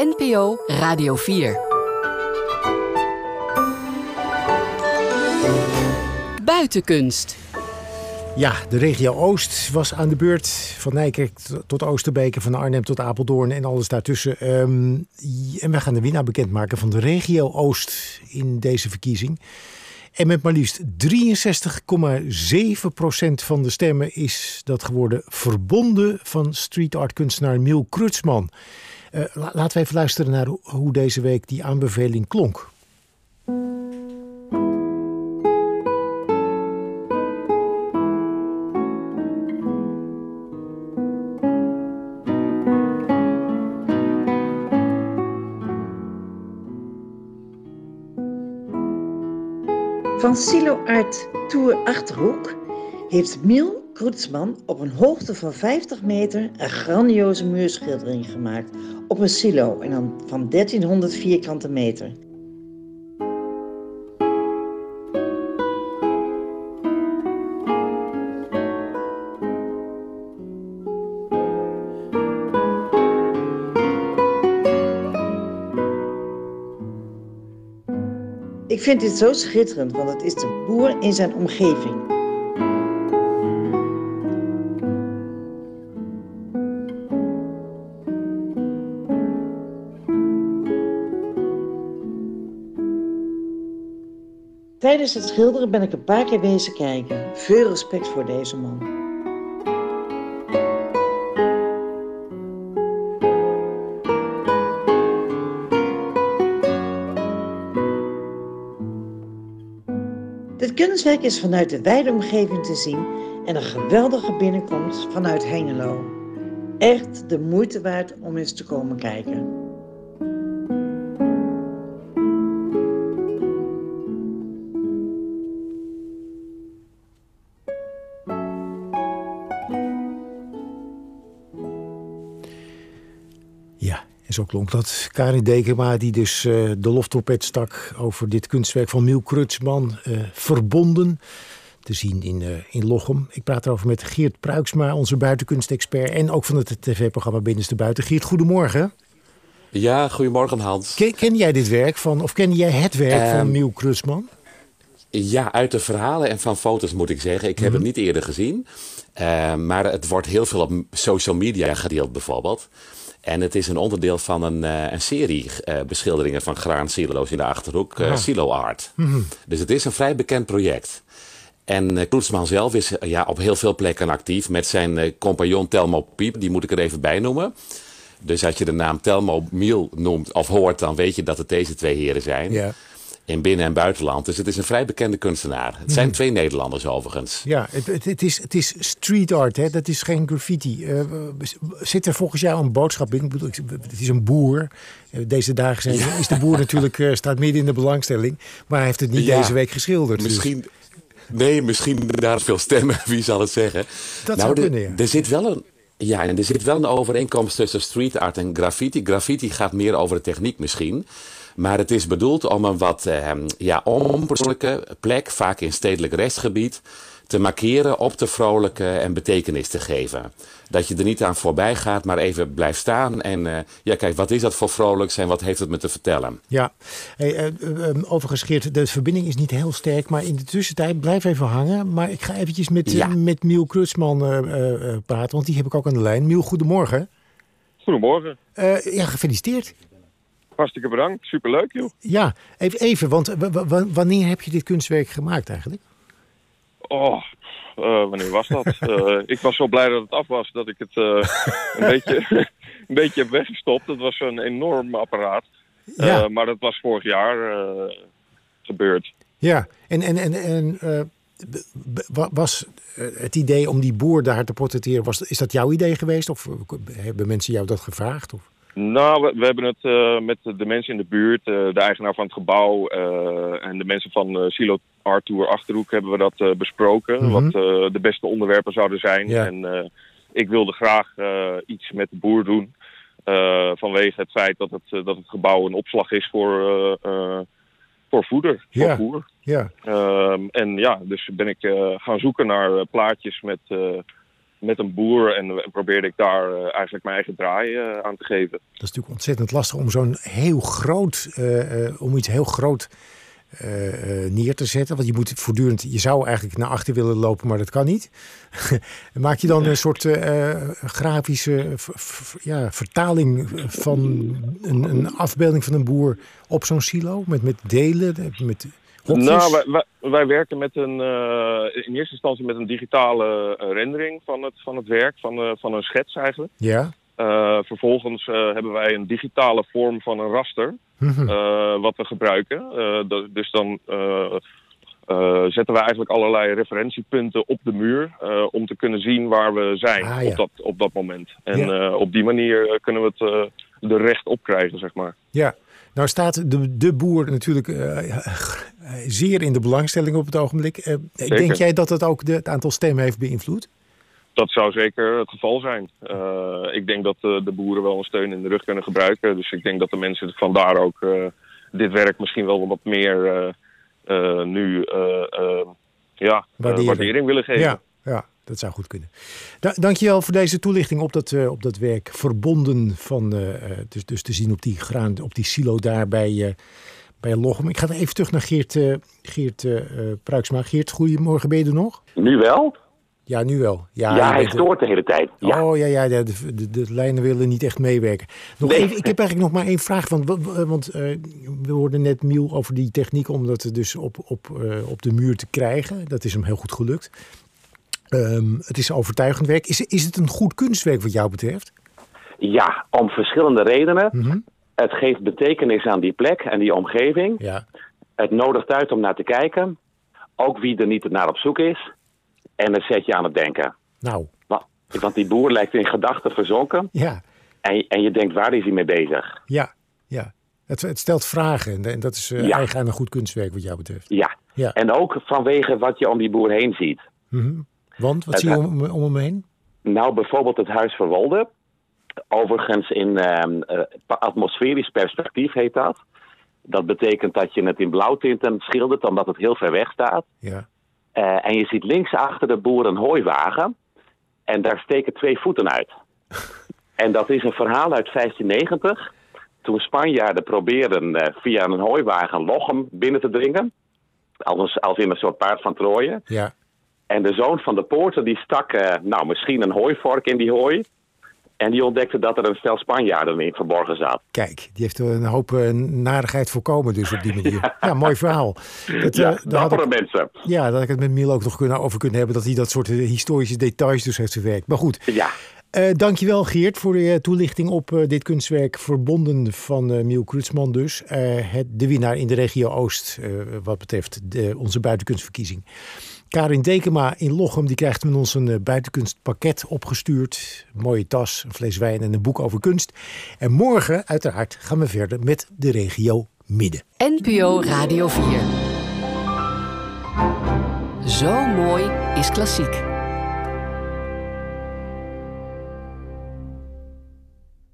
NPO Radio 4. Buitenkunst. Ja, de regio Oost was aan de beurt. Van Nijkerk tot Oosterbeek, van Arnhem tot Apeldoorn en alles daartussen. Ehm, en we gaan de winnaar bekendmaken van de regio Oost in deze verkiezing. En met maar liefst 63,7% van de stemmen is dat geworden verbonden van street art kunstenaar Miel Krutsman. Uh, laten we even luisteren naar hoe deze week die aanbeveling klonk. Van Silo Art Tour Achterhoek heeft Miel Kroetsman op een hoogte van 50 meter een grandioze muurschildering gemaakt op een silo en dan van 1300 vierkante meter. Ik vind dit zo schitterend, want het is de boer in zijn omgeving. Tijdens het schilderen ben ik een paar keer wezen kijken. Veel respect voor deze man. Dit kunstwerk is vanuit de wijde omgeving te zien en een geweldige binnenkomst vanuit Hengelo. Echt de moeite waard om eens te komen kijken. En zo klonk dat Karin Dekema, die dus uh, de loftrompet stak over dit kunstwerk van Miel Krutsman, uh, verbonden. Te zien in, uh, in Lochem. Ik praat erover met Geert Pruiksma, onze buitenkunstexpert. En ook van het tv-programma Binnenste Buiten. Geert, goedemorgen. Ja, goedemorgen Hans. Ken, ken jij dit werk van, of ken jij het werk van ehm, Miel Krutsman? Ja, uit de verhalen en van foto's moet ik zeggen. Ik heb het mhm. niet eerder gezien. maar het wordt heel veel op social media gedeeld bijvoorbeeld. En het is een onderdeel van een, uh, een serie uh, beschilderingen van graansilo's in de Achterhoek, uh, Silo Art. Mm Dus het is een vrij bekend project. En Kloetsman zelf is ja, op heel veel plekken actief met zijn compagnon Telmo Piep, die moet ik er even bij noemen. Dus als je de naam Telmo Miel noemt of hoort, dan weet je dat het deze twee heren zijn. Ja in binnen- en buitenland. Dus het is een vrij bekende kunstenaar. Het zijn mhm. twee Nederlanders overigens. Ja, het, het, het, is, het is street art, hè? dat is geen graffiti. Uh, zit er volgens jou een boodschap in? Ik bedoel, het is een boer. Eh, deze dagen zijn, is de boer natuurlijk, uh, staat midden in de belangstelling. Maar hij heeft het niet deze week geschilderd. Dus- misschien, Nee, misschien daar veel stemmen, wie zal het zeggen. Dat nou, zou kunnen, ja. Er zit wel een... Ja, en er zit wel een overeenkomst tussen street art en graffiti. Graffiti gaat meer over de techniek misschien. Maar het is bedoeld om een wat eh, ja, onpersoonlijke plek, vaak in stedelijk restgebied, te markeren, op te vrolijken en betekenis te geven. Dat je er niet aan voorbij gaat, maar even blijft staan. En uh, ja, kijk, wat is dat voor vrolijks en wat heeft het me te vertellen? Ja, hey, uh, overigens Geert, de verbinding is niet heel sterk. Maar in de tussentijd, blijf even hangen. Maar ik ga eventjes met, ja. met Miel Krutsman praten, want die heb ik ook aan de lijn. Miel, goedemorgen. Goedemorgen. ja, gefeliciteerd. Hartstikke bedankt. Superleuk, joh. Ja, even, even want wanneer heb je dit kunstwerk gemaakt eigenlijk? Oh, uh, wanneer was dat? uh, ik was zo blij dat het af was dat ik het uh, een, beetje, een beetje heb weggestopt. Het was een enorm apparaat. Ja. maar dat was vorig jaar gebeurd. Ja, en, en, en, en was het idee om die boer daar te portretteren, was, is dat jouw idee geweest? Of hebben mensen jou dat gevraagd? Of? Nou, we, we hebben het uh, met de mensen in de buurt, uh, de eigenaar van het gebouw uh, en de mensen van Silo Art Tour Achterhoek hebben we dat besproken. Mm -hmm. Wat de beste onderwerpen zouden zijn. Ja. En ik wilde graag iets met de boer doen. vanwege het feit dat het, dat het gebouw een opslag is voor, voor voeder, voor ja. voer. Ja. Ehm, en ja, dus ben ik gaan zoeken naar plaatjes met met een boer en probeerde ik daar eigenlijk mijn eigen draai aan te geven. Dat is natuurlijk ontzettend lastig om zo'n heel groot, om iets heel groot neer te zetten. Want je moet voortdurend, je zou eigenlijk naar achter willen lopen, maar dat kan niet. Maak je dan een soort grafische ja, vertaling van een, een, afbeelding van een boer op zo'n silo? Met, met delen, met hokjes? Nou, wij, wij, wij werken met een, in eerste instantie met een digitale rendering van het, van het werk, van, van een schets eigenlijk. Ja. Uh, vervolgens hebben wij een digitale vorm van een raster, uh, wat we gebruiken. dus dan zetten we eigenlijk allerlei referentiepunten op de muur om te kunnen zien waar we zijn ah, ja. op, dat, op dat moment. En ja. op die manier kunnen we het de recht opkrijgen, zeg maar. Ja, nou staat de, de boer natuurlijk zeer in de belangstelling op het ogenblik. denk jij dat het ook de, het aantal stemmen heeft beïnvloed? Dat zou zeker het geval zijn. Uh, ik denk dat de boeren wel een steun in de rug kunnen gebruiken. Dus ik denk dat de mensen vandaar ook dit werk misschien wel wat meer nu ja, waardering willen geven. Ja, ja, dat zou goed kunnen. Da dankjewel voor deze toelichting op dat, op dat werk. Verbonden van, dus, dus te zien op die, graan, op die silo daar bij, bij Lochem. Ik ga even terug naar Geert, Geert Pruiksma. Geert, goedemorgen, ben je er nog? Nu wel. Ja, nu wel. Ja, ja hij stoort de hele tijd. Ja. Oh ja, ja de, de, de, lijnen willen niet echt meewerken. Nog even, ik heb eigenlijk nog maar één vraag. Want, want uh, we hoorden net Miel over die techniek om dat dus op, op, uh, op de muur te krijgen. Dat is hem heel goed gelukt. Um, het is overtuigend werk. Is, is het een goed kunstwerk wat jou betreft? Ja, om verschillende redenen. Mm -hmm. Het geeft betekenis aan die plek en die omgeving. Ja. Het nodigt uit om naar te kijken. Ook wie er niet naar op zoek is. En dan zet je aan het denken. Nou. Want die boer lijkt in gedachten verzonken. Ja. En, en je denkt, waar is hij mee bezig? Ja, ja. Het, het stelt vragen en dat is uh, ja. eigen aan een goed kunstwerk wat jou betreft. Ja. ja. En ook vanwege wat je om die boer heen ziet. Mm -hmm. Want, wat het, zie je om, om hem heen? Nou, bijvoorbeeld het Huis Verwolde. Overigens in uh, atmosferisch perspectief heet dat. Dat betekent dat je het in blauwtinten schildert, omdat het heel ver weg staat. Ja. Uh, en je ziet links achter de boer een hooiwagen. En daar steken twee voeten uit. en dat is een verhaal uit 1590. Toen Spanjaarden probeerden uh, via een hooiwagen Lochem binnen te dringen. Als, als in een soort paard van Troje. Ja. En de zoon van de poorter die stak uh, nou, misschien een hooivork in die hooi. En die ontdekte dat er een stel Spanjaarden in verborgen zat. Kijk, die heeft een hoop uh, narigheid voorkomen dus op die manier. ja, mooi verhaal. Dat, ja, uh, had ik, mensen. Ja, dat ik het met Miel ook nog kunnen, over kunnen hebben... dat hij dat soort historische details dus heeft verwerkt. Maar goed. Ja. Uh, dankjewel Geert voor de toelichting op uh, dit kunstwerk Verbonden van uh, Miel Krutsman dus. Het, de winnaar in de regio Oost wat betreft de, onze buitenkunstverkiezing. Karin Dekema in Lochem die krijgt van ons een uh, buitenkunstpakket opgestuurd. Een mooie tas, een fles wijn en een boek over kunst. En morgen uiteraard gaan we verder met de regio Midden. NPO Radio 4. Zo mooi is klassiek.